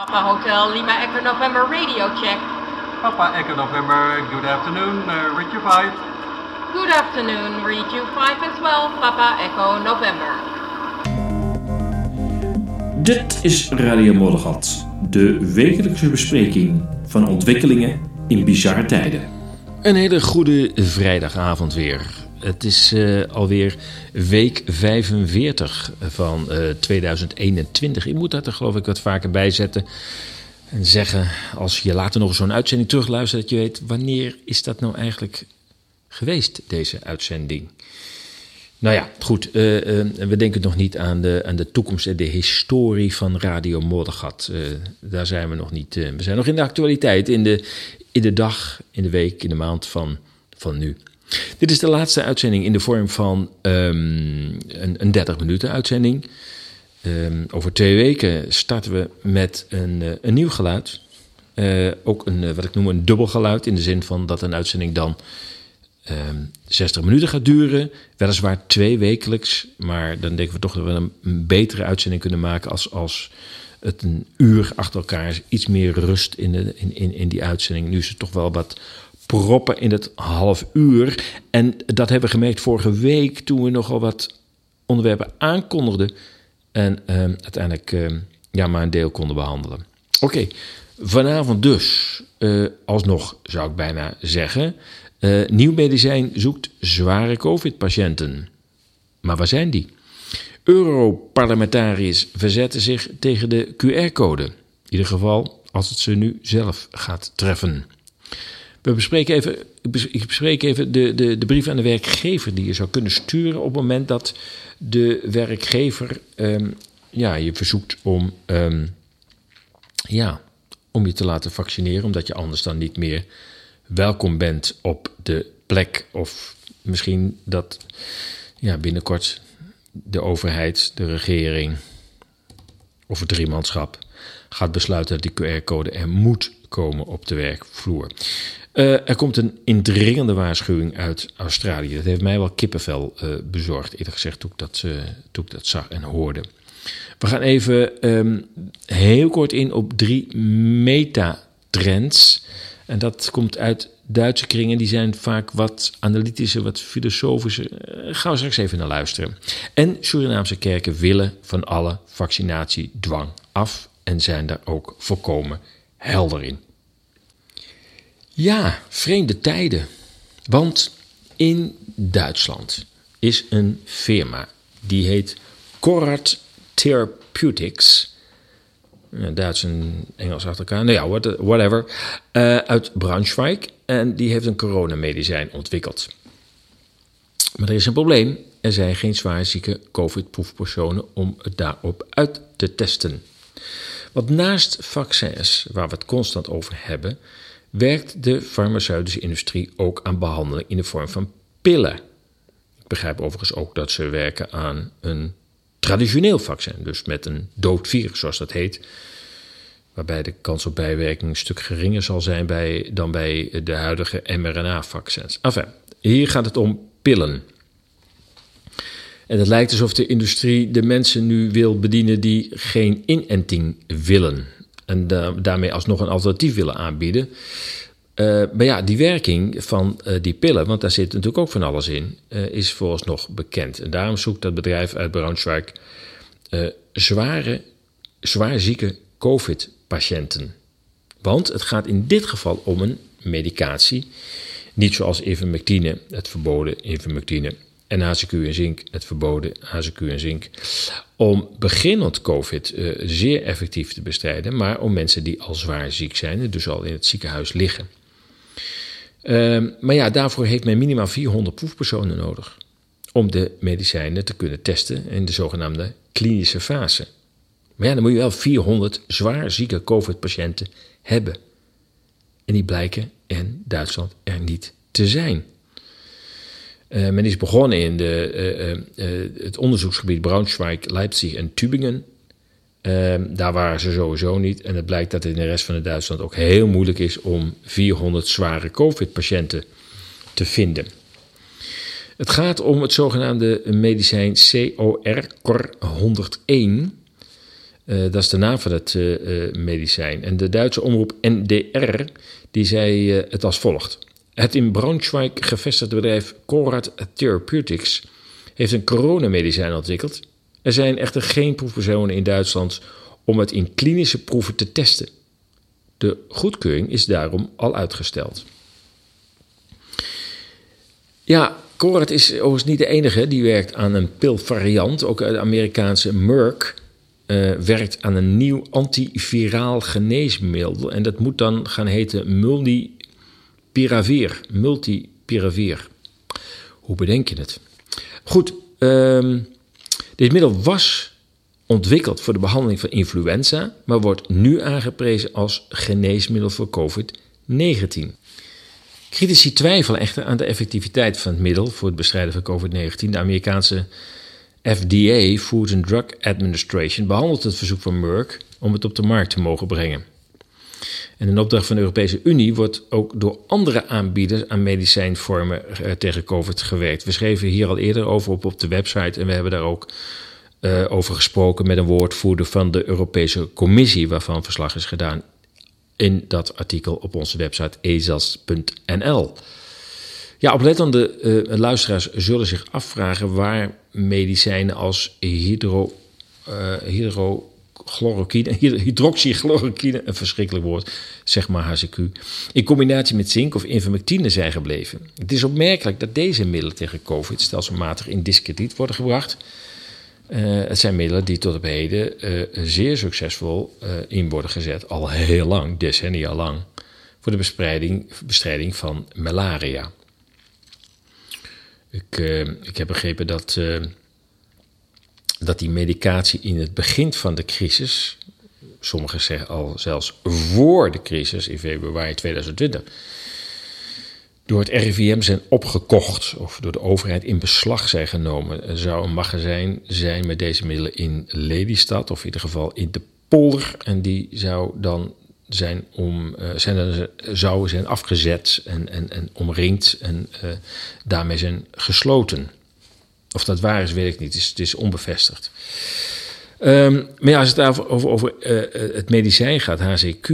Papa Hotel Lima Echo November radio check. Papa Echo November, good afternoon, uh, Richard 5. Good afternoon, read you 5 and 12, Papa Echo November. Dit is Radio Moddergat, de wekelijkse bespreking van ontwikkelingen in bizarre tijden. Een hele goede vrijdagavond weer. Het is uh, alweer week 45 van uh, 2021. Ik moet dat er geloof ik wat vaker bij zetten. En zeggen, als je later nog zo'n uitzending terugluistert, dat je weet wanneer is dat nou eigenlijk geweest, deze uitzending. Nou ja, goed. Uh, we denken nog niet aan de, aan de toekomst en de historie van Radio Moddergat. daar zijn we nog niet. we zijn nog in de actualiteit, in de, in de dag, in de week, in de maand van, van nu. Dit is de laatste uitzending in de vorm van um, een, een 30 minuten uitzending. Um, over twee weken starten we met een, uh, een nieuw geluid. Uh, ook een, uh, wat ik noem een dubbel geluid, in de zin van dat een uitzending dan um, 60 minuten gaat duren. Weliswaar twee wekelijks, maar dan denken we toch dat we een, een betere uitzending kunnen maken als, als het een uur achter elkaar is. Iets meer rust in, de, in, in, in die uitzending. Nu is het toch wel wat proppen in het half uur. En dat hebben we gemerkt vorige week toen we nogal wat onderwerpen aankondigden. En uh, uiteindelijk uh, ja, maar een deel konden behandelen. Oké, vanavond dus, uh, alsnog zou ik bijna zeggen. Uh, nieuw medicijn zoekt zware COVID-patiënten. Maar waar zijn die? Europarlementariërs verzetten zich tegen de QR-code. In ieder geval als het ze nu zelf gaat treffen. We bespreken even, ik bespreek even de, de, de brief aan de werkgever die je zou kunnen sturen op het moment dat de werkgever um, ja, je verzoekt om, um, ja, om je te laten vaccineren, omdat je anders dan niet meer welkom bent op de plek. Of misschien dat ja, binnenkort de overheid, de regering of het driemanschap gaat besluiten dat die QR-code er moet komen op de werkvloer. Uh, er komt een indringende waarschuwing uit Australië. Dat heeft mij wel kippenvel uh, bezorgd, eerlijk gezegd, toen ik, dat, ik dat zag en hoorde. We gaan even um, heel kort in op drie metatrends. En dat komt uit Duitse kringen. Die zijn vaak wat analytischer, wat filosofischer. gaan we straks even naar luisteren. En Surinaamse kerken willen van alle vaccinatiedwang af en zijn daar ook volkomen helder in. Ja, vreemde tijden. Want in Duitsland is een firma die heet Corrad Therapeutics. Duits en Engels achter elkaar, nou ja, whatever. Uh, uit Braunschweig. En die heeft een coronamedicijn ontwikkeld. Maar er is een probleem. Er zijn geen zwaarzieke COVID-proefpersonen om het daarop uit te testen. Want naast vaccins, waar we het constant over hebben, werkt de farmaceutische industrie ook aan behandeling in de vorm van pillen. Ik begrijp overigens ook dat ze werken aan een traditioneel vaccin, dus met een dood virus, zoals dat heet. Waarbij de kans op bijwerking een stuk geringer zal zijn bij, dan bij de huidige mRNA-vaccins. Enfin, hier gaat het om pillen. En het lijkt alsof de industrie de mensen nu wil bedienen die geen inenting willen en uh, daarmee alsnog een alternatief willen aanbieden. Uh, maar ja, die werking van uh, die pillen, want daar zit natuurlijk ook van alles in, is vooralsnog bekend. En daarom zoekt dat bedrijf uit Braunschweig zware, zwaar zieke COVID-patiënten. Want het gaat in dit geval om een medicatie, niet zoals ivermectine, het verboden ivermectine, en HCQ en zink, het verboden HCQ en zink, om beginnend COVID uh, zeer effectief te bestrijden, maar om mensen die al zwaar ziek zijn dus al in het ziekenhuis liggen. Uh, maar ja, daarvoor heeft men minimaal 400 proefpersonen nodig om de medicijnen te kunnen testen in de zogenaamde klinische fase. Maar ja, dan moet je wel 400 zwaar zieke COVID-patiënten hebben. En die blijken in Duitsland er niet te zijn. Uh, men is begonnen in de, uh, uh, het onderzoeksgebied Braunschweig, Leipzig en Tübingen. Ehm, daar waren ze sowieso niet. En het blijkt dat het in de rest van het Duitsland ook heel moeilijk is om 400 zware COVID-patiënten te vinden. Het gaat om het zogenaamde medicijn COR, COR 101. Eh, dat is de naam van het eh, eh, medicijn. En de Duitse omroep NDR die zei eh, het als volgt. Het in Braunschweig gevestigde bedrijf Conrad Therapeutics heeft een coronamedicijn ontwikkeld. Er zijn echter geen proefpersonen in Duitsland om het in klinische proeven te testen. De goedkeuring is daarom al uitgesteld. Ja, Conrad is overigens niet de enige die werkt aan een pilvariant. Ook de Amerikaanse Merck eh, werkt aan een nieuw antiviraal geneesmiddel. En dat moet dan gaan heten multipiravir. Multipiravir. Hoe bedenk je het? Goed, ehm, dit middel was ontwikkeld voor de behandeling van influenza, maar wordt nu aangeprezen als geneesmiddel voor COVID-19. Critici twijfelen echter aan de effectiviteit van het middel voor het bestrijden van COVID-19. De Amerikaanse FDA, Food and Drug Administration, behandelt het verzoek van Merck om het op de markt te mogen brengen. En in opdracht van de Europese Unie wordt ook door andere aanbieders aan medicijnvormen eh, tegen COVID gewerkt. We schreven hier al eerder over op, op de website en we hebben daar ook uh, over gesproken met een woordvoerder van de Europese Commissie, waarvan verslag is gedaan in dat artikel op onze website ezas.nl. Ja, oplettende uh, luisteraars zullen zich afvragen waar medicijnen als hydro, uh, hydrochloroquine, hydroxychloroquine, een verschrikkelijk woord, zeg maar HCQ, in combinatie met zink of ivermectine zijn gebleven. Het is opmerkelijk dat deze middelen tegen COVID stelselmatig in discrediet worden gebracht. Uh, het zijn middelen die tot op heden uh, zeer succesvol uh, in worden gezet, al heel lang, decennia lang, voor de bestrijding, bestrijding van malaria. Ik, ik heb begrepen dat, dat die medicatie in het begin van de crisis, sommigen zeggen al zelfs voor de crisis in februari 2020, door het RIVM zijn opgekocht of door de overheid in beslag zijn genomen. Er zou een magazijn zijn met deze middelen in Lelystad, of in ieder geval in de polder. En die zou dan zijn, om, uh, zijn, zou zijn afgezet en, en, en omringd en uh, daarmee zijn gesloten. Of dat waar is, weet ik niet. Het is, het is onbevestigd. Um, maar ja, als het over, over, over uh, het medicijn gaat, HCQ,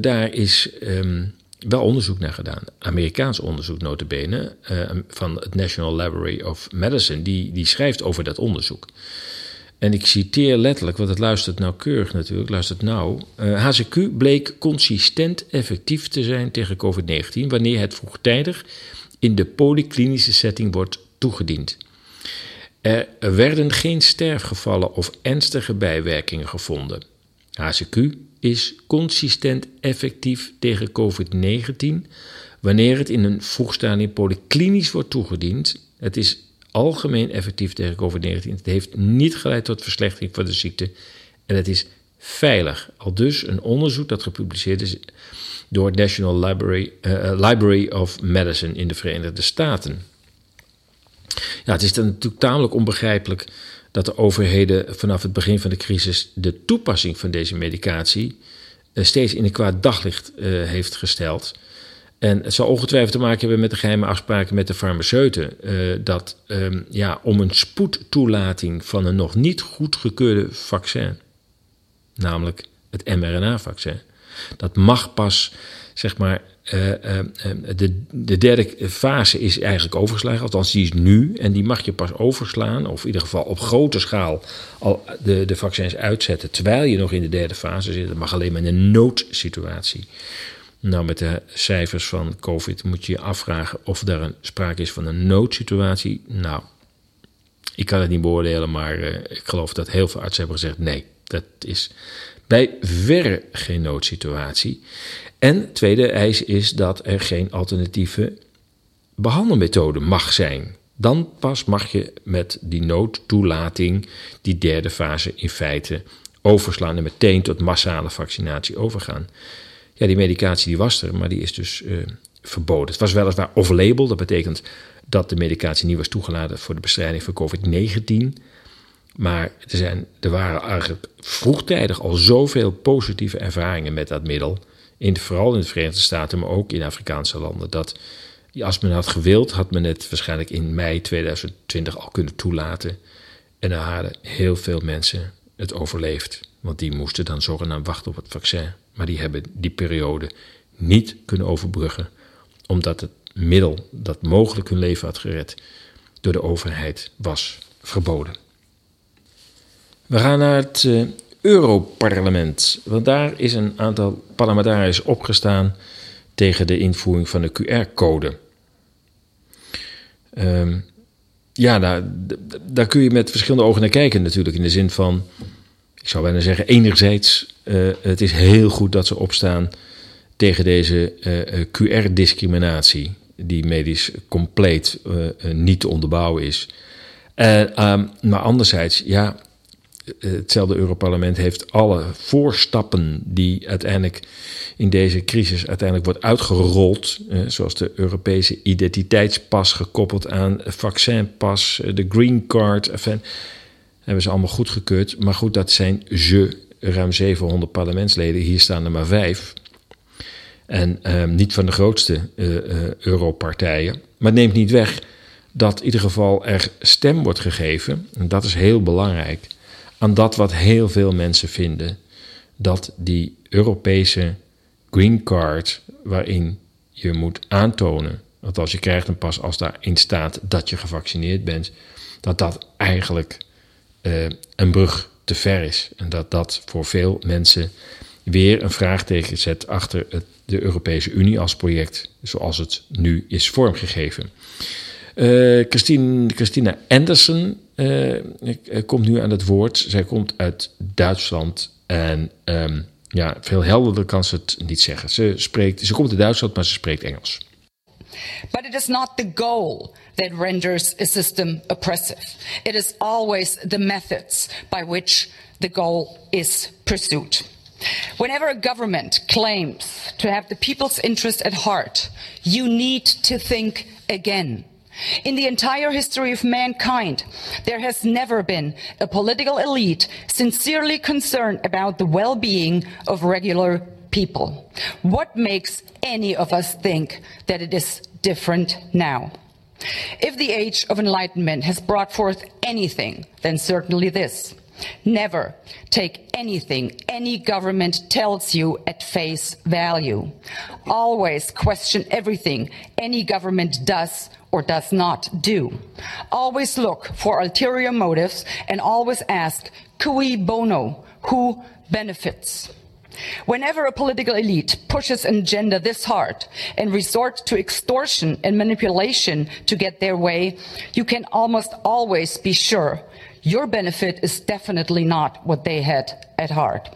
daar is... Um, wel onderzoek naar gedaan. Amerikaans onderzoek notabene uh, van het National Library of Medicine. Die, die schrijft over dat onderzoek. En ik citeer letterlijk, want het luistert nauwkeurig natuurlijk, luistert nauw. Uh, HCQ bleek consistent effectief te zijn tegen COVID-19 wanneer het vroegtijdig in de polyklinische setting wordt toegediend. Er werden geen sterfgevallen of ernstige bijwerkingen gevonden. HCQ is consistent effectief tegen COVID-19 wanneer het in een vroeg stadium polyklinisch wordt toegediend. Het is algemeen effectief tegen COVID-19. Het heeft niet geleid tot verslechtering van de ziekte en het is veilig. Al dus een onderzoek dat gepubliceerd is door het National Library, uh, Library of Medicine in de Verenigde Staten. Ja, het is dan natuurlijk tamelijk onbegrijpelijk dat de overheden vanaf het begin van de crisis de toepassing van deze medicatie uh, steeds in een kwaad daglicht uh, heeft gesteld. En het zal ongetwijfeld te maken hebben met de geheime afspraken met de farmaceuten. Uh, dat um, ja, om een spoedtoelating van een nog niet goedgekeurde vaccin, namelijk het mRNA-vaccin, dat mag pas zeg maar uh, uh, de, de derde fase is eigenlijk overgeslagen, althans die is nu. En die mag je pas overslaan, of in ieder geval op grote schaal al de, de vaccins uitzetten terwijl je nog in de derde fase zit. Dat mag alleen maar in een noodsituatie. Nou, met de cijfers van COVID moet je je afvragen of er een sprake is van een noodsituatie. Nou, ik kan het niet beoordelen, maar ik geloof dat heel veel artsen hebben gezegd: nee, dat is bij verre geen noodsituatie. En tweede eis is dat er geen alternatieve behandelmethode mag zijn. Dan pas mag je met die noodtoelating die derde fase in feite overslaan en meteen tot massale vaccinatie overgaan. Ja, die medicatie die was er, maar die is dus uh, verboden. Het was weliswaar off-label, dat betekent dat de medicatie niet was toegelaten voor de bestrijding van COVID-19. Maar er, zijn, er waren vroegtijdig al zoveel positieve ervaringen met dat middel in, vooral in de Verenigde Staten, maar ook in Afrikaanse landen. Dat als men had gewild, had men het waarschijnlijk in mei 2020 al kunnen toelaten. En daar hadden heel veel mensen het overleefd. Want die moesten dan zogenaamd wachten op het vaccin. Maar die hebben die periode niet kunnen overbruggen, omdat het middel dat mogelijk hun leven had gered, door de overheid was verboden. We gaan naar het uh, Europarlement, want daar is een aantal parlementariërs opgestaan tegen de invoering van de QR-code. Um, ja, daar, daar kun je met verschillende ogen naar kijken natuurlijk. In de zin van, ik zou bijna zeggen, enerzijds, uh, het is heel goed dat ze opstaan tegen deze uh, QR-discriminatie, die medisch compleet uh, niet te onderbouwen is. Um, maar anderzijds, ja, hetzelfde Europarlement heeft alle voorstappen die uiteindelijk in deze crisis uiteindelijk wordt uitgerold, zoals de Europese identiteitspas gekoppeld aan vaccinpas, de green card, hebben ze allemaal goedgekeurd. Maar goed, dat zijn ze, ruim 700 parlementsleden, hier staan er maar vijf. En um, niet van de grootste uh, Europartijen. Maar het neemt niet weg dat in ieder geval er stem wordt gegeven, en dat is heel belangrijk, aan dat wat heel veel mensen vinden: dat die Europese green card, waarin je moet aantonen, als je krijgt een pas als daarin staat dat je gevaccineerd bent, dat dat eigenlijk uh, een brug te ver is. En dat dat voor veel mensen weer een vraagteken zet achter het, de Europese Unie als project zoals het nu is vormgegeven. Uh, Christine, Christina Andersen komt nu aan het woord. Zij komt uit Duitsland en um, ja, veel helderder kan ze het niet zeggen. Ze, spreekt, ze komt uit Duitsland, maar ze spreekt Engels. But it is not the goal that renders a system oppressive. It is always the methods by which the goal is pursued. Whenever a government claims to have the people's interest at heart, you need to think again. In the entire history of mankind, there has never been a political elite sincerely concerned about the well being of regular people. What makes any of us think that it is different now? If the age of enlightenment has brought forth anything, then certainly this. Never take anything any government tells you at face value. Always question everything any government does or does not do. Always look for ulterior motives and always ask, cui bono, who benefits? Whenever a political elite pushes an agenda this hard and resorts to extortion and manipulation to get their way, you can almost always be sure your benefit is definitely not what they had at heart.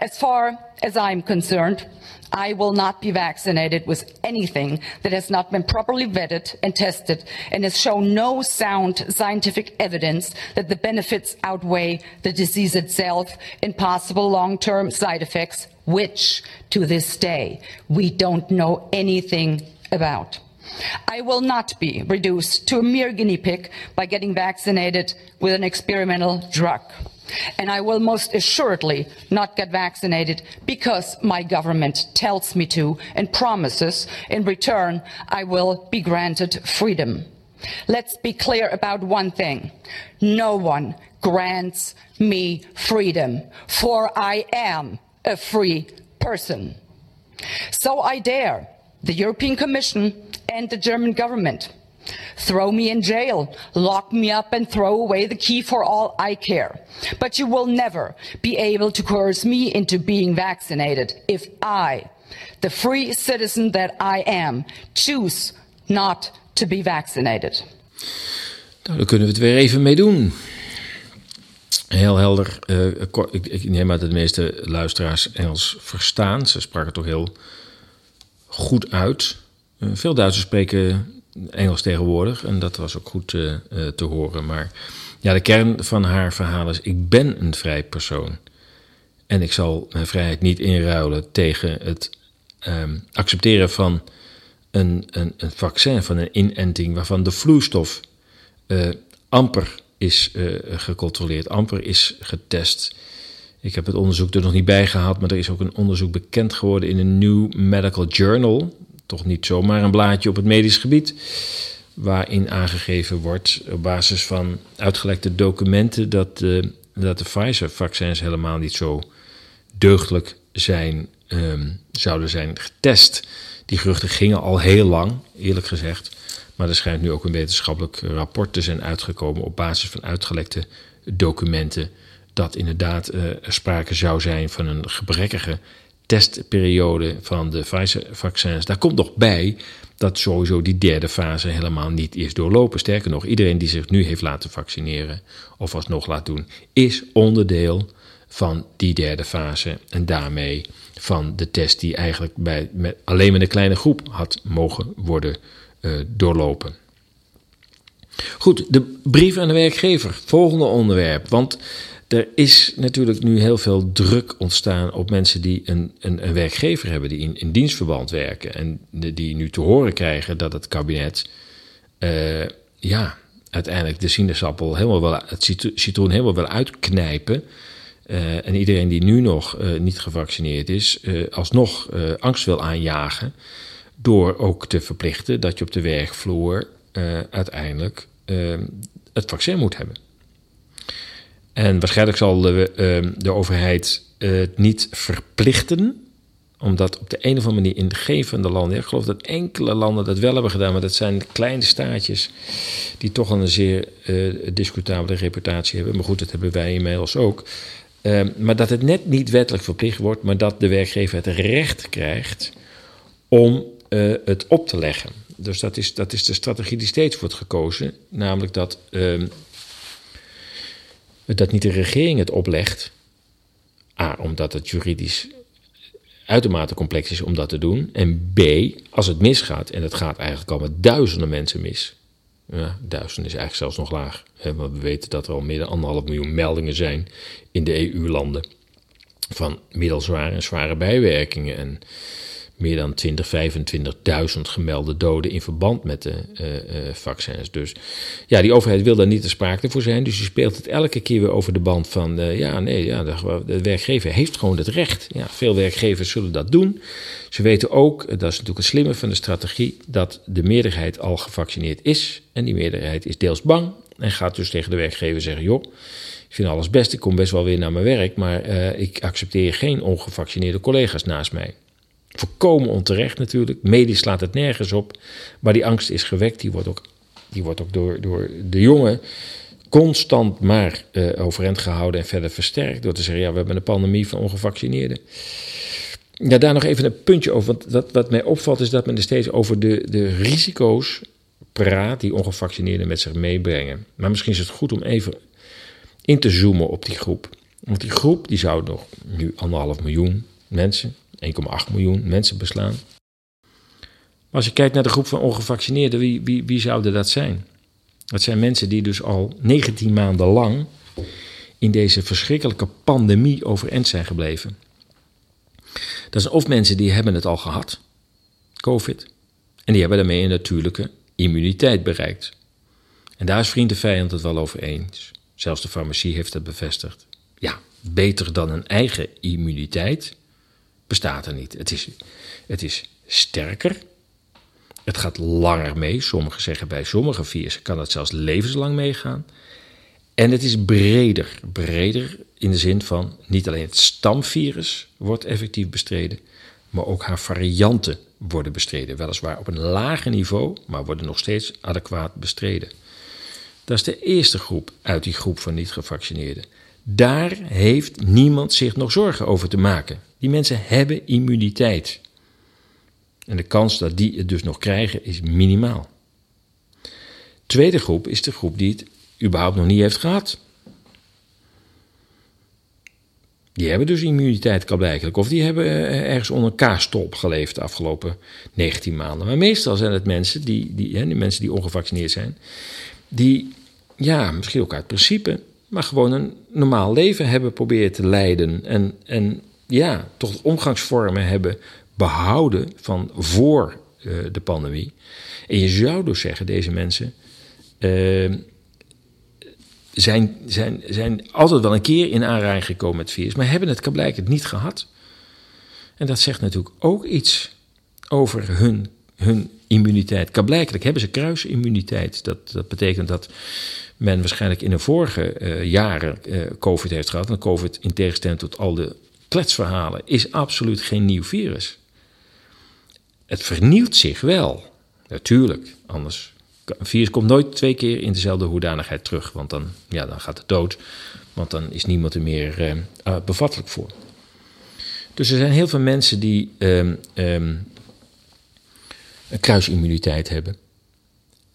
As far as I'm concerned, I will not be vaccinated with anything that has not been properly vetted and tested and has shown no sound scientific evidence that the benefits outweigh the disease itself and possible long-term side effects, which to this day we don't know anything about. I will not be reduced to a mere guinea pig by getting vaccinated with an experimental drug. And I will most assuredly not get vaccinated because my government tells me to and promises in return I will be granted freedom. Let's be clear about one thing. No one grants me freedom, for I am a free person. So I dare the European Commission and the German government. Throw me in jail, lock me up and throw away the key for all I care. But you will never be able to coerce me into being vaccinated if I, the free citizen that I am, choose not to be vaccinated. Nou, daar kunnen we het weer even mee doen. Heel helder. Uh, ik, ik, neem aan dat de meeste luisteraars Engels verstaan. Ze spraken toch heel goed uit. Uh, veel Duitsers spreken Engels tegenwoordig en dat was ook goed uh, te horen. Maar ja, de kern van haar verhaal is: ik ben een vrij persoon. En ik zal mijn vrijheid niet inruilen tegen het um, accepteren van een, een, een, vaccin, van een inenting, waarvan de vloeistof amper is gecontroleerd, amper is getest. Ik heb het onderzoek er nog niet bij gehad, maar er is ook een onderzoek bekend geworden in een New Medical Journal toch niet zomaar een blaadje op het medisch gebied. Waarin aangegeven wordt op basis van uitgelekte documenten dat de dat de Pfizer-vaccins helemaal niet zo deugdelijk zijn, ehm, zouden zijn getest. Die geruchten gingen al heel lang, eerlijk gezegd. Maar er schijnt nu ook een wetenschappelijk rapport te zijn uitgekomen op basis van uitgelekte documenten. Dat inderdaad er sprake zou zijn van een gebrekkige testperiode van de Pfizer-vaccins. Daar komt nog bij dat sowieso die derde fase helemaal niet is doorlopen. Sterker nog, iedereen die zich nu heeft laten vaccineren of alsnog laat doen, is onderdeel van die derde fase. En daarmee van de test die eigenlijk bij, met, alleen met een kleine groep had mogen worden uh, doorlopen. Goed, de brief aan de werkgever. Volgende onderwerp. Want er is natuurlijk nu heel veel druk ontstaan op mensen die een, een, een werkgever hebben, die in, in, dienstverband werken. En die nu te horen krijgen dat het kabinet, uh, ja, uiteindelijk de sinaasappel helemaal wel, het citroen helemaal wil uitknijpen. Uh, en iedereen die nu nog uh, niet gevaccineerd is, alsnog angst wil aanjagen. Door ook te verplichten dat je op de werkvloer uiteindelijk het vaccin moet hebben. En waarschijnlijk zal de, uh, de overheid het niet verplichten, omdat op de een of andere manier in de landen, ik geloof dat enkele landen dat wel hebben gedaan, maar dat zijn kleine staatjes die toch een zeer uh, discutabele reputatie hebben. Maar goed, dat hebben wij inmiddels ook. Uh, maar dat het net niet wettelijk verplicht wordt, maar dat de werkgever het recht krijgt om uh, het op te leggen. Dus dat is, dat is de strategie die steeds wordt gekozen, namelijk dat ehm, dat niet de regering het oplegt. A, omdat het juridisch uitermate complex is om dat te doen. En B, als het misgaat, en het gaat eigenlijk al met duizenden mensen mis. Ja, duizend is eigenlijk zelfs nog laag. We weten dat er al meer dan anderhalf miljoen meldingen zijn in de EU-landen. Van middelzware en zware bijwerkingen. En meer dan 20, 25.000 gemelde doden in verband met de uh, uh, vaccins. Dus ja, die overheid wil daar niet te sprake voor zijn. Dus je speelt het elke keer weer over de band van, uh, ja, nee, ja, de, de, werkgever heeft gewoon het recht. Ja, veel werkgevers zullen dat doen. Ze weten ook, dat is natuurlijk het slimme van de strategie, dat de meerderheid al gevaccineerd is. En die meerderheid is deels bang en gaat dus tegen de werkgever zeggen, joh, ik vind alles best, ik kom best wel weer naar mijn werk, maar ik accepteer geen ongevaccineerde collega's naast mij. Voorkomen onterecht natuurlijk. Medisch slaat het nergens op. Maar die angst is gewekt. Die wordt ook, die wordt ook door, door de jongen constant maar uh, overeind gehouden en verder versterkt. Door te zeggen, ja, we hebben een pandemie van ongevaccineerden. Ja, daar nog even een puntje over. Want dat, wat mij opvalt is dat men er steeds over de, de risico's praat die ongevaccineerden met zich meebrengen. Maar misschien is het goed om even in te zoomen op die groep. Want die groep die zou nog nu anderhalf miljoen mensen 1,8 miljoen mensen beslaan. Maar als je kijkt naar de groep van ongevaccineerden, wie, wie, wie zouden dat zijn? Dat zijn mensen die dus al 19 maanden lang in deze verschrikkelijke pandemie overeind zijn gebleven. Dat zijn of mensen die hebben het al gehad, COVID, en die hebben daarmee een natuurlijke immuniteit bereikt. En daar is vriend de vijand het wel over eens. Zelfs de farmacie heeft dat bevestigd. Ja, beter dan een eigen immuniteit bestaat er niet. Het is, het is sterker. Het gaat langer mee. Sommigen zeggen bij sommige virussen kan het zelfs levenslang meegaan. En het is breder. Breder in de zin van niet alleen het stamvirus wordt effectief bestreden, maar ook haar varianten worden bestreden. Weliswaar op een lager niveau, maar worden nog steeds adequaat bestreden. Dat is de eerste groep uit die groep van niet-gevaccineerden. Daar heeft niemand zich nog zorgen over te maken. Die mensen hebben immuniteit. En de kans dat die het dus nog krijgen is minimaal. Tweede groep is de groep die het überhaupt nog niet heeft gehad. Die hebben dus immuniteit blijkbaar. Of die hebben eh, ergens onder een kaastop geleefd de afgelopen 19 maanden. Maar meestal zijn het mensen die, die, hè, die mensen die ongevaccinineerd zijn. Die, ja, misschien ook uit principe, maar gewoon een normaal leven hebben proberen te leiden. En, en ja, toch omgangsvormen hebben behouden van voor uh, de pandemie. En je zou dus zeggen, deze mensen uh, zijn, zijn, zijn altijd wel een keer in aanraking gekomen met virus, maar hebben het het niet gehad. En dat zegt natuurlijk ook iets over hun hun immuniteit. Kablijkelijk hebben ze kruisimmuniteit. Dat, dat betekent dat men waarschijnlijk in de vorige eh, jaren eh, COVID heeft gehad. En COVID, in tegenstelling tot al de kletsverhalen, is absoluut geen nieuw virus. Het vernieuwt zich wel. Natuurlijk, anders. Een virus komt nooit twee keer in dezelfde hoedanigheid terug. Want dan, ja, dan gaat het dood. Want dan is niemand er meer eh, bevattelijk voor. Dus er zijn heel veel mensen die ehm, ehm, een kruisimmuniteit hebben.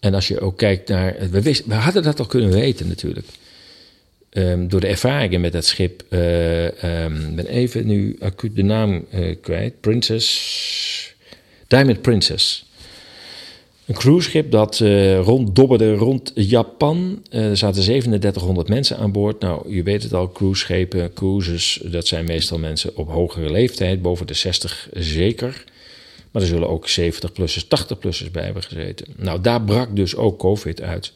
En als je ook kijkt naar. We, we hadden dat al kunnen weten natuurlijk. Ehm, door de ervaringen met dat schip. eh, ik ben even nu acuut de naam eh, kwijt. Princess. Diamond Princess. Een cruiseschip dat eh ronddobberde rond Japan. Er zaten 3700 mensen aan boord. Nou, je weet het al, cruiseschepen, cruises, dat zijn meestal mensen op hogere leeftijd, boven de 60 zeker. Maar er zullen ook 70-plussers, 80-plussers bij hebben gezeten. Nou, daar brak dus ook COVID uit.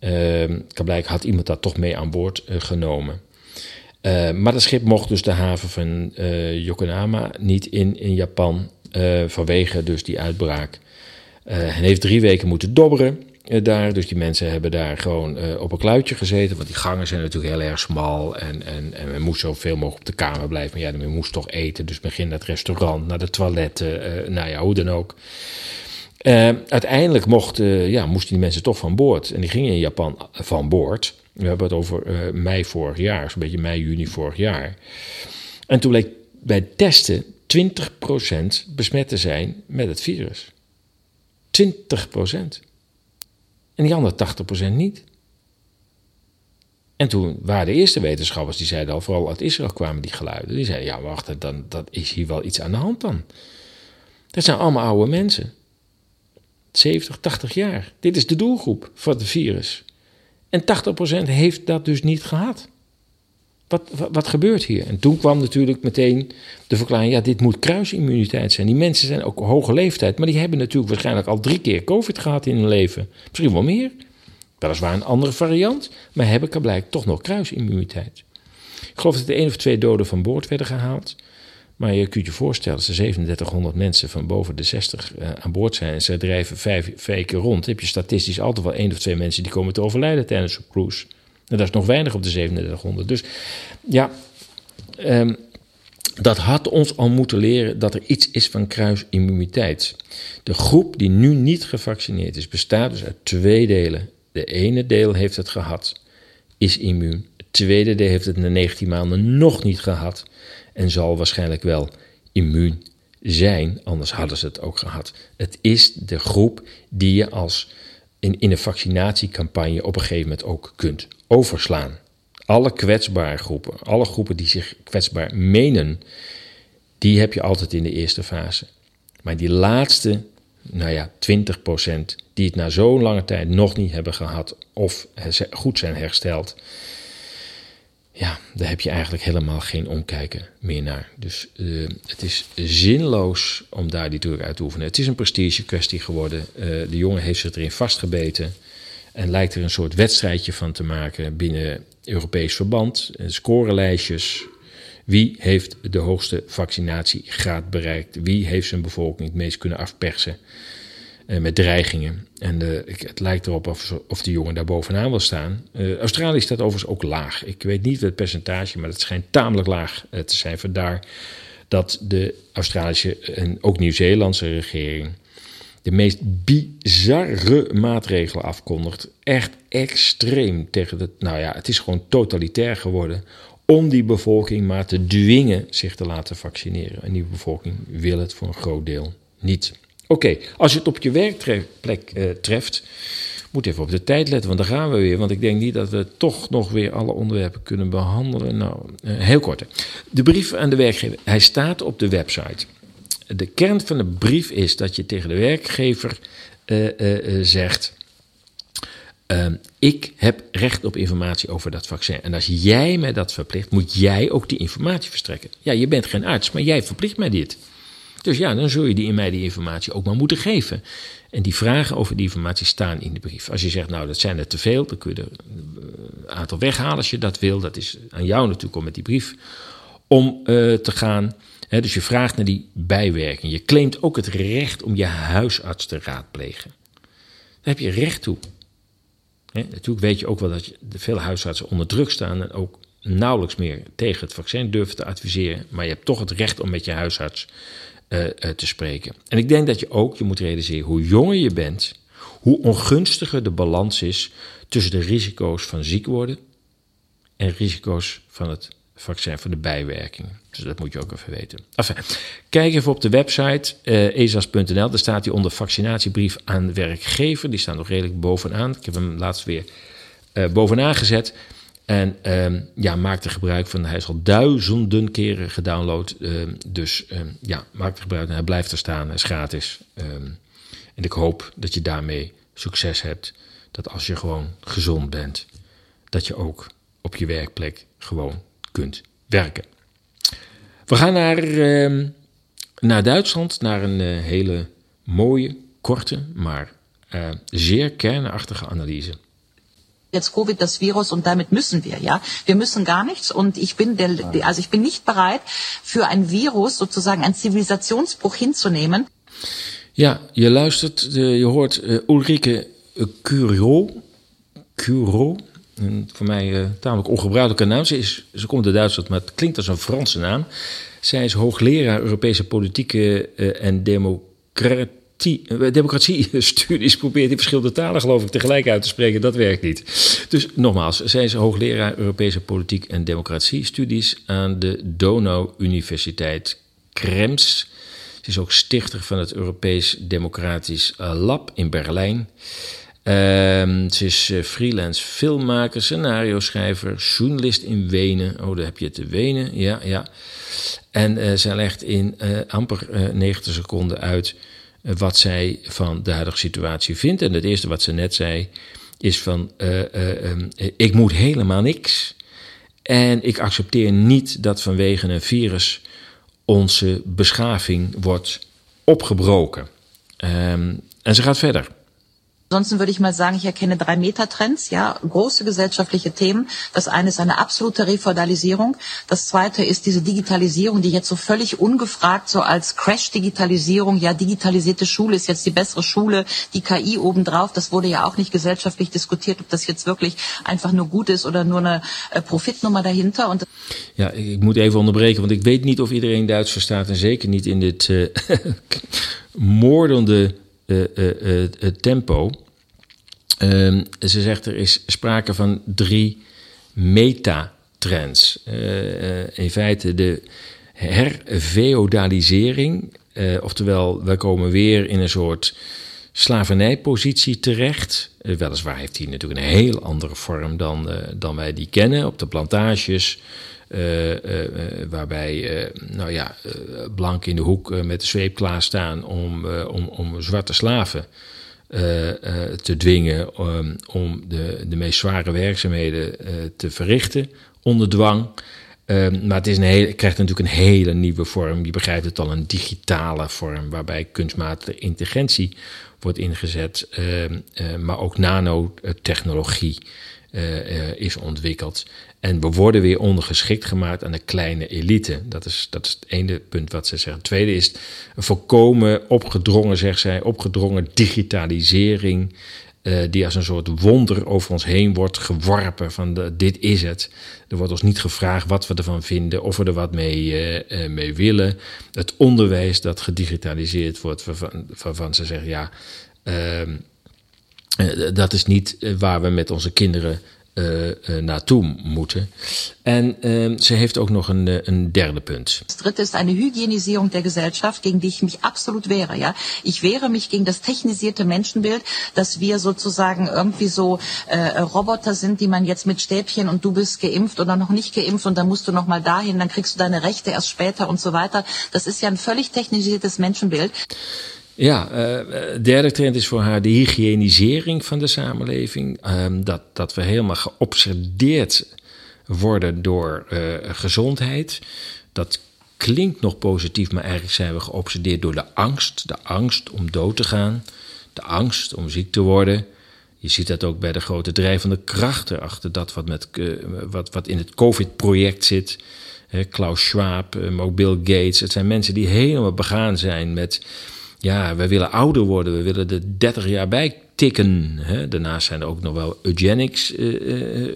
Uh, blijkbaar had iemand dat toch mee aan boord uh, genomen. Uh, maar dat schip mocht dus de haven van uh, Yokohama niet in, in Japan vanwege dus die uitbraak. en heeft drie weken moeten dobberen daar. Dus die mensen hebben daar gewoon op een kluitje gezeten. Want die gangen zijn natuurlijk heel erg smal. En, en, en men moest zoveel mogelijk op de kamer blijven. Maar ja, men moest toch eten. Dus men ging naar het restaurant, naar de toiletten. nou ja, hoe dan ook. Uh, uiteindelijk mocht, uh, ja, moesten die mensen toch van boord. En die gingen in Japan van boord. We hebben het over uh, mei vorig jaar, zo'n beetje mei, juni vorig jaar. En toen bleek bij testen 20% besmet te zijn met het virus. 20%. En die andere 80% niet. En toen waren de eerste wetenschappers, die zeiden al, vooral uit Israël kwamen die geluiden. Die zeiden, ja wacht, dan, dat is hier wel iets aan de hand dan. Dat zijn allemaal oude mensen. 70, 80 jaar. Dit is de doelgroep van het virus. En 80% heeft dat dus niet gehad. Wat, wat, gebeurt hier? En toen kwam natuurlijk meteen de verklaring: ja, dit moet kruisimmuniteit zijn. Die mensen zijn ook hoge leeftijd, maar die hebben natuurlijk waarschijnlijk al drie keer COVID gehad in hun leven. Misschien wel meer. Weliswaar een andere variant, maar hebben blijkbaar toch nog kruisimmuniteit. Ik geloof dat er één of twee doden van boord werden gehaald. Maar je kunt je voorstellen, als er 3700 mensen van boven de 60 uh, aan boord zijn en ze drijven vijf weken rond, heb je statistisch altijd wel één of twee mensen die komen te overlijden tijdens een cruise. En dat is nog weinig op de 3700. Dus ja, um, dat had ons al moeten leren dat er iets is van kruisimmuniteit. De groep die nu niet gevaccineerd is, bestaat dus uit twee delen. De ene deel heeft het gehad, is immuun. Het tweede deel heeft het na 19 maanden nog niet gehad en zal waarschijnlijk wel immuun zijn, anders hadden ze het ook gehad. Het is de groep die je als in, in een vaccinatiecampagne op een gegeven moment ook kunt overslaan. Alle kwetsbare groepen, alle groepen die zich kwetsbaar menen, die heb je altijd in de eerste fase. Maar die laatste, nou ja, 20%, die het na zo'n lange tijd nog niet hebben gehad of goed zijn hersteld, ja, daar heb je eigenlijk helemaal geen omkijken meer naar. Dus uh, het is zinloos om daar die druk uit te oefenen. Het is een prestige kwestie geworden. Uh, de jongen heeft zich erin vastgebeten en lijkt er een soort wedstrijdje van te maken binnen Europees verband. Scorelijstjes. Wie heeft de hoogste vaccinatiegraad bereikt? Wie heeft zijn bevolking het meest kunnen afpersen? Met dreigingen. En de, het lijkt erop of, of de jongen daar bovenaan wil staan. Uh, Australië staat overigens ook laag. Ik weet niet het percentage, maar het schijnt tamelijk laag te zijn. Vandaar dat de Australische en ook Nieuw-Zeelandse regering de meest bizarre maatregelen afkondigt. Echt extreem tegen het. Nou ja, het is gewoon totalitair geworden. Om die bevolking maar te dwingen zich te laten vaccineren. En die bevolking wil het voor een groot deel niet. Oké, als je het op je werkplek uh, treft, moet even op de tijd letten, want daar gaan we weer. Want ik denk niet dat we toch nog weer alle onderwerpen kunnen behandelen. Nou, uh, heel kort. De brief aan de werkgever, hij staat op de website. De kern van de brief is dat je tegen de werkgever uh, zegt. ik heb recht op informatie over dat vaccin. En als jij mij dat verplicht, moet jij ook die informatie verstrekken. Ja, je bent geen arts, maar jij verplicht mij dit. Dus ja, dan zul je die in mij die informatie ook maar moeten geven. En die vragen over die informatie staan in de brief. Als je zegt, nou, dat zijn er te veel, dan kun je er een aantal weghalen als je dat wil. Dat is aan jou natuurlijk om met die brief om uh, te gaan. dus je vraagt naar die bijwerking. Je claimt ook het recht om je huisarts te raadplegen. Daar heb je recht toe. natuurlijk weet je ook wel dat je, veel huisartsen onder druk staan en ook nauwelijks meer tegen het vaccin durven te adviseren. Maar je hebt toch het recht om met je huisarts uh, uh, te spreken. En ik denk dat je ook, je moet realiseren, hoe jonger je bent, hoe ongunstiger de balans is tussen de risico's van ziek worden en risico's van het vaccin, van de bijwerkingen. Dus dat moet je ook even weten. Kijk even op de website uh, ezas.nl. Daar staat hij onder vaccinatiebrief aan werkgever. Die staat nog redelijk bovenaan. Ik heb hem laatst weer bovenaan gezet. En um, ja, maak er gebruik van. Hij is al duizenden keren gedownload. Um, dus um, ja, maak er gebruik van. Hij blijft er staan. Hij is gratis. en ik hoop dat je daarmee succes hebt. Dat als je gewoon gezond bent, dat je ook op je werkplek gewoon kunt werken. We gaan naar, naar Duitsland, naar een uh, hele mooie, korte, maar uh, zeer kernachtige analyse. Jetzt Covid das Virus und damit müssen wir, ja. Wir müssen gar nichts und ich bin der, also ich bin nicht bereit, für ein Virus sozusagen einen Zivilisationsbruch hinzunehmen. Ja, je luistert, je hoort uh, Ulrike Curo, Curo, een voor mij uh, tamelijk ongebruikelijke naam. Ze, is, ze komt uit Duitsland, maar het klinkt als een Franse naam. Zij is hoogleraar Europese politieke uh, en democratie, democratie-studies. Probeert die verschillende talen, geloof ik, tegelijk uit te spreken. Dat werkt niet. Dus nogmaals, zij is hoogleraar Europese politiek en democratie-studies aan de Donau-Universiteit Krems. Ze is ook stichter van het Europees Democratisch Lab in Berlijn. Um, ze is uh, freelance filmmaker, scenario-schrijver, journalist in Wenen. Oh, daar heb je het te Wenen, ja, ja. En zij legt in amper 90 seconden uit wat zij van de huidige situatie vindt. En het eerste wat ze net zei is van, um, ik moet helemaal niks. En ik accepteer niet dat vanwege een virus onze beschaving wordt opgebroken. Um, en ze gaat verder. Ansonsten würde ich mal sagen, ich erkenne drei Metatrends, ja, große gesellschaftliche Themen. Das eine ist eine absolute Refeudalisierung. Das zweite ist diese Digitalisierung, die jetzt so völlig ungefragt so als Crash-Digitalisierung, ja, digitalisierte Schule ist jetzt die bessere Schule, die KI obendrauf, das wurde ja auch nicht gesellschaftlich diskutiert, ob das jetzt wirklich einfach nur gut ist oder nur eine äh, Profitnummer dahinter. Und ja, ik moet even onderbreken, want ik weet niet of iedereen Duits verstaat en zeker niet in dit uh, moordende uh, tempo. Ehm, ze zegt er is sprake van drie metatrends. in feite de herfeodalisering, oftewel we komen weer in een soort slavernijpositie terecht. Uh, weliswaar heeft hij natuurlijk een heel andere vorm dan, uh, dan wij die kennen. Op de plantages, uh, waarbij nou ja, blank in de hoek met de zweep klaarstaan om, om, om zwarte slaven te dwingen um, om de, de meest zware werkzaamheden te verrichten onder dwang. Um, maar het is een hele, krijgt natuurlijk een hele nieuwe vorm. Je begrijpt het al, een digitale vorm, waarbij kunstmatige intelligentie wordt ingezet, uh, maar ook nanotechnologie is ontwikkeld. En we worden weer ondergeschikt gemaakt aan de kleine elite. Dat is, dat is het ene punt wat ze zeggen. Het tweede is een volkomen opgedrongen, zegt zij, opgedrongen digitalisering. Uh, die als een soort wonder over ons heen wordt geworpen van de, dit is het. Er wordt ons niet gevraagd wat we ervan vinden, of we er wat mee, mee willen. Het onderwijs dat gedigitaliseerd wordt, waarvan, waarvan ze zeggen ja, ehm, dat is niet waar we met onze kinderen uh, uh, naartoe moeten. En uh, ze heeft ook nog een, een derde punt. Das dritte ist eine Hygienisierung der Gesellschaft, gegen die ich mich absolut wehre. Ja? Ich wehre mich gegen das technisierte Menschenbild, dass wir sozusagen irgendwie so äh, Roboter sind, die man jetzt mit Stäbchen und du bist geimpft oder noch nicht geimpft und dann musst du noch mal dahin, dann kriegst du deine Rechte erst später und so weiter. Das ist ja ein völlig technisiertes Menschenbild. Ja, uh, derde trend is voor haar de hygienisering van de samenleving. Uh, dat, dat we helemaal geobsedeerd worden door uh, gezondheid. Dat klinkt nog positief, maar eigenlijk zijn we geobsedeerd door de angst. De angst om dood te gaan. De angst om ziek te worden. Je ziet dat ook bij de grote drijvende krachten achter dat wat, met, wat, wat in het COVID-project zit. Klaus Schwab, eh, Bill Gates. Het zijn mensen die helemaal begaan zijn met, ja, we willen ouder worden, we willen er 30 jaar bij tikken. Hè. Daarnaast zijn er ook nog wel eugenics eh, eh,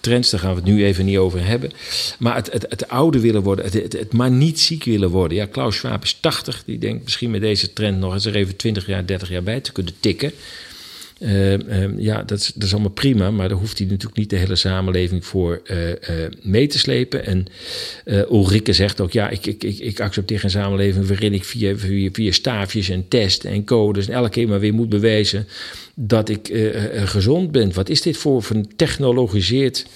trends, daar gaan we het nu even niet over hebben. Maar het, het, het ouder willen worden, het, het, het maar niet ziek willen worden. Ja, Klaus Schwab is 80, die denkt misschien met deze trend nog eens er even 20 jaar, 30 jaar bij te kunnen tikken. Uh, uh, ja, dat is, dat is allemaal prima, maar daar hoeft hij natuurlijk niet de hele samenleving voor uh, mee te slepen. En Ulrike zegt ook, ja, ik, ik, ik, ik accepteer geen samenleving waarin ik via, via, via staafjes en testen en codes en elke keer maar weer moet bewijzen dat ik gezond ben. Wat is dit voor, een technologiseerd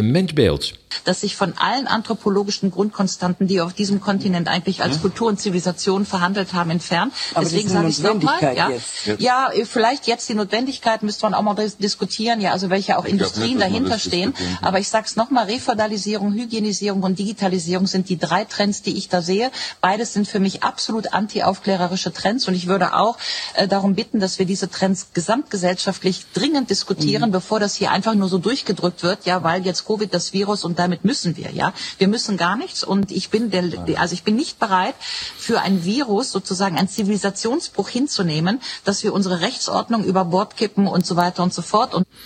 mensbeeld? dass sich von allen anthropologischen Grundkonstanten, die auf diesem Kontinent eigentlich als Kultur und Zivilisation verhandelt haben, entfernt. Aber Deswegen sage ich es nochmal. Notwendigkeit Ja, ja, vielleicht jetzt die Notwendigkeit müsste man auch mal dis diskutieren, ja, also welche auch Ich Industrien nicht, dahinter stehen. Aber ich sage es nochmal, Refeudalisierung, Hygienisierung und Digitalisierung sind die drei Trends, die ich da sehe. Beides sind für mich absolut anti-aufklärerische Trends und ich würde auch äh, darum bitten, dass wir diese Trends gesamtgesellschaftlich dringend diskutieren, bevor das hier einfach nur so durchgedrückt wird, ja, weil jetzt Covid das Virus und damit müssen wir, ja. Wir müssen gar nichts und ich bin der, also ich bin nicht bereit, für ein Virus sozusagen einen Zivilisationsbruch hinzunehmen, dass wir unsere Rechtsordnung über Bord kippen und so weiter und so fort. Und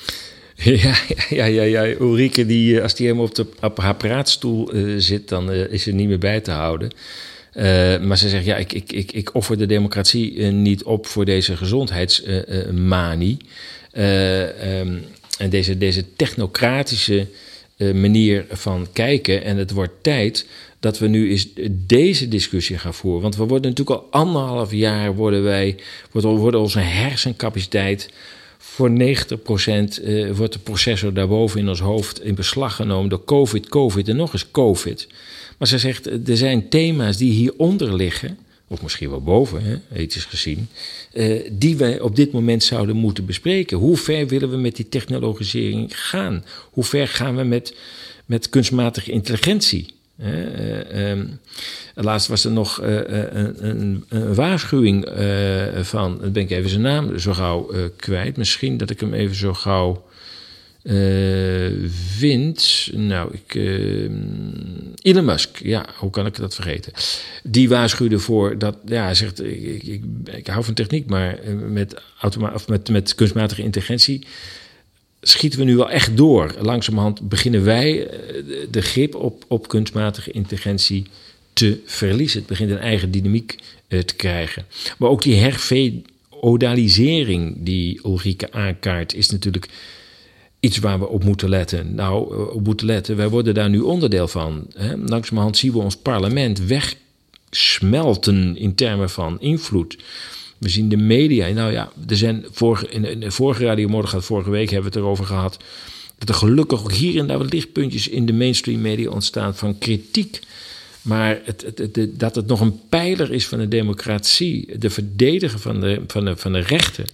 Ja, ja, ja, ja. Ulrike, die, als die helemaal op, de, op haar praatstoel eh, zit, dan eh, is ze niet meer bij te houden. Eh, maar ze zegt, ja, ik, ik, ik, ik offer de democratie eh, niet op voor deze gezondheidsmanie. Eh, ehm, en deze, deze technocratische manier van kijken. En het wordt tijd dat we nu eens deze discussie gaan voeren. Want we worden natuurlijk al anderhalf jaar, worden wij, wordt, onze hersencapaciteit voor 90% eh, wordt de processor daarboven in ons hoofd in beslag genomen door COVID, COVID en nog eens COVID. Maar ze zegt, eh, er zijn thema's die hieronder liggen, of misschien wel boven, hè, ethisch gezien, eh, die wij op dit moment zouden moeten bespreken. Hoe ver willen we met die technologisering gaan? Hoe ver gaan we met, met kunstmatige intelligentie? Eh, ehm, laatst was er nog eh, eh, een, een, waarschuwing eh, van, ben ik even zijn naam zo gauw kwijt. Misschien dat ik hem even zo gauw vind. Nou, ik, eh, Elon Musk, ja, hoe kan ik dat vergeten? Die waarschuwde voor dat, ja, hij zegt, ik, ik, ik, hou van techniek, maar met, of met, met kunstmatige intelligentie schieten we nu wel echt door. Langzamerhand beginnen wij eh, de- grip op, op kunstmatige intelligentie te verliezen. Het begint een eigen dynamiek eh, te krijgen. Maar ook die herfeodalisering die Ulrike aankaart... is natuurlijk iets waar we op moeten letten. Nou, eh, op moeten letten, wij worden daar nu onderdeel van. Hè? Langzamerhand zien we ons parlement wegsmelten in termen van invloed. We zien de media. Nou ja, er zijn vorige, in de- vorige Radio Morgen gaat vorige week hebben we het erover gehad. Dat er gelukkig ook hier en daar wat lichtpuntjes in de mainstream media ontstaan van kritiek. Maar het- het- dat het nog een pijler is van de democratie, de verdediger van de, van de, van de rechten.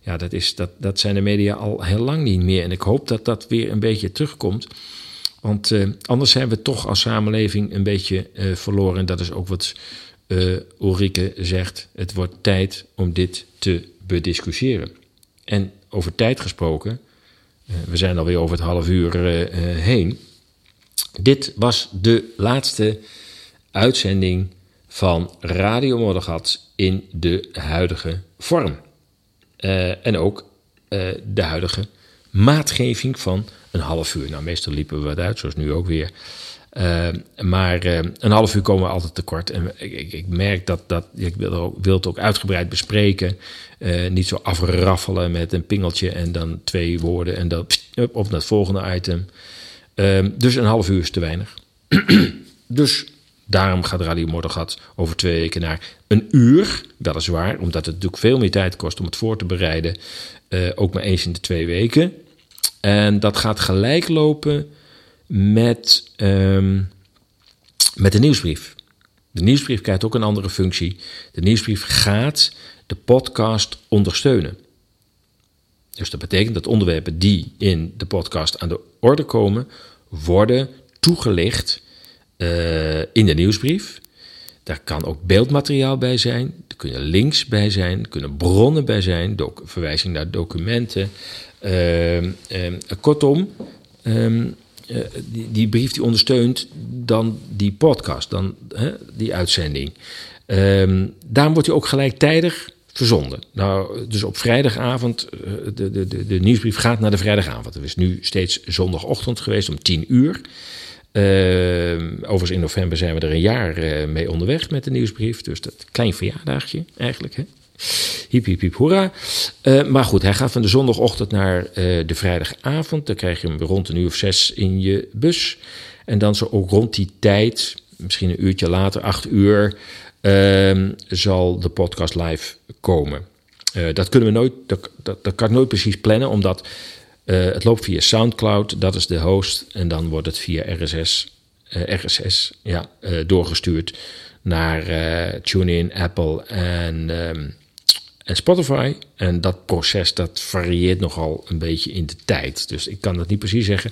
Ja, dat, is, dat, dat zijn de media al heel lang niet meer. En ik hoop dat dat weer een beetje terugkomt. Want eh, anders zijn we toch als samenleving een beetje eh, verloren. En dat is ook wat eh Ulrike zegt. Het wordt tijd om dit te bediscussiëren. En over tijd gesproken, eh, we zijn alweer over het half uur eh, heen. Dit was de laatste uitzending van Radio Moddergat in de huidige vorm. En ook de huidige maatgeving van een half uur. Nou, meestal liepen we wat uit, zoals nu ook weer. Eh, maar eh, een half uur komen we altijd tekort. En ik, ik, merk dat, dat ik wil, ook, wil het ook uitgebreid bespreken. Eh, niet zo afraffelen met een pingeltje en dan twee woorden en dan op naar het volgende item. Eh, dus een half uur is te weinig. dus daarom gaat Radio Moddergat over twee weken naar een uur. Weliswaar, omdat het natuurlijk veel meer tijd kost om het voor te bereiden. eh, ook maar eens in de twee weken. En dat gaat gelijk lopen met, ehm, met de nieuwsbrief. De nieuwsbrief krijgt ook een andere functie. De nieuwsbrief gaat de podcast ondersteunen. Dus dat betekent dat onderwerpen die in de podcast aan de orde komen, worden toegelicht eh, in de nieuwsbrief. Daar kan ook beeldmateriaal bij zijn, er kunnen links bij zijn, er kunnen bronnen bij zijn, verwijzing naar documenten. Ehm, ehm, kortom, eh, die, die brief die ondersteunt dan die podcast, dan hè, die uitzending. Ehm, daarom wordt hij ook gelijktijdig verzonden. Nou, dus op vrijdagavond, eh, de, de, de, de nieuwsbrief gaat naar de vrijdagavond. Het is nu steeds zondagochtend geweest om 10 uur. Uh, overigens in november zijn we er een jaar uh, mee onderweg met de nieuwsbrief. Dus dat klein verjaardagje eigenlijk. Hè? Hiep, hiep, hiep, hoera. Uh, maar goed, hij gaat van de zondagochtend naar de vrijdagavond. Dan krijg je hem rond een uur of zes in je bus. En dan zo ook rond die tijd, misschien een uurtje later, acht uur, ehm, zal de podcast live komen. dat kunnen we nooit, dat, dat, dat kan ik nooit precies plannen, omdat uh, het loopt via SoundCloud, dat is de host. En dan wordt het via RSS, uh, RSS ja, uh, doorgestuurd naar TuneIn, Apple en, um, en Spotify. En dat proces dat varieert nogal een beetje in de tijd. Dus ik kan dat niet precies zeggen.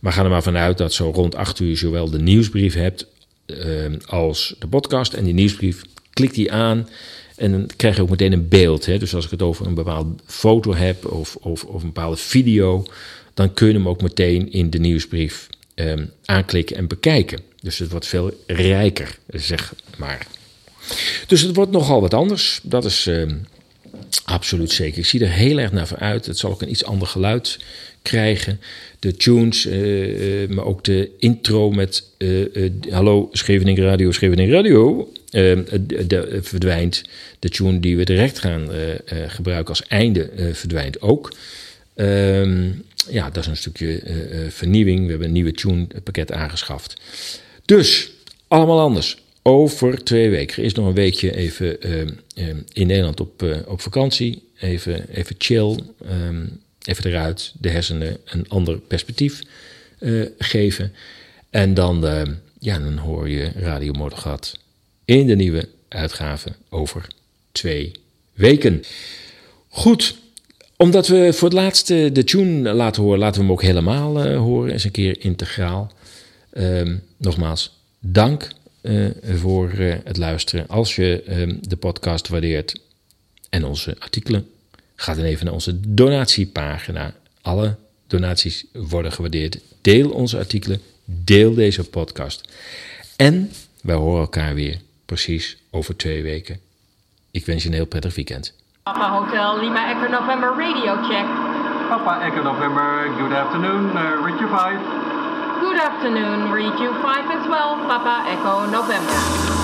Maar ga er maar vanuit dat zo rond 8 uur zowel de nieuwsbrief hebt ehm, als de podcast. En die nieuwsbrief, klik die aan. En dan krijg je ook meteen een beeld. Hè? Dus als ik het over een bepaalde foto heb of, of, of een bepaalde video, dan kun je hem ook meteen in de nieuwsbrief um, aanklikken en bekijken. Dus het wordt veel rijker, zeg maar. Dus het wordt nogal wat anders. Dat is um, absoluut zeker. Ik zie er heel erg naar uit. Het zal ook een iets ander geluid krijgen. De tunes, uh, uh, maar ook de intro met uh, Hallo Scheveningen Radio, Scheveningen Radio. De, de, verdwijnt. De tune die we direct gaan gebruiken als einde verdwijnt ook. Ehm, ja, dat is een stukje vernieuwing. We hebben een nieuwe tune pakket aangeschaft. Dus, allemaal anders. Over twee weken. Er is nog een weekje even in Nederland op, op vakantie. Even, even chill. Um, even eruit, de hersenen een ander perspectief uh, geven. En dan, ja, dan hoor je Radio Moddergat in de nieuwe uitgave over twee weken. Goed, omdat we voor het laatste de tune laten horen, laten we hem ook helemaal uh, horen, eens een keer integraal. Ehm, nogmaals, dank voor het luisteren. Als je ehm, de podcast waardeert en onze artikelen Ga dan even naar onze donatiepagina. Alle donaties worden gewaardeerd. Deel onze artikelen. Deel deze podcast. En wij horen elkaar weer precies over twee weken. Ik wens je een heel prettig weekend. Papa Hotel Lima Echo November Radio Check. Papa Echo November, good afternoon, uh, read you 5. Good afternoon, you 5 as well, Papa Echo November.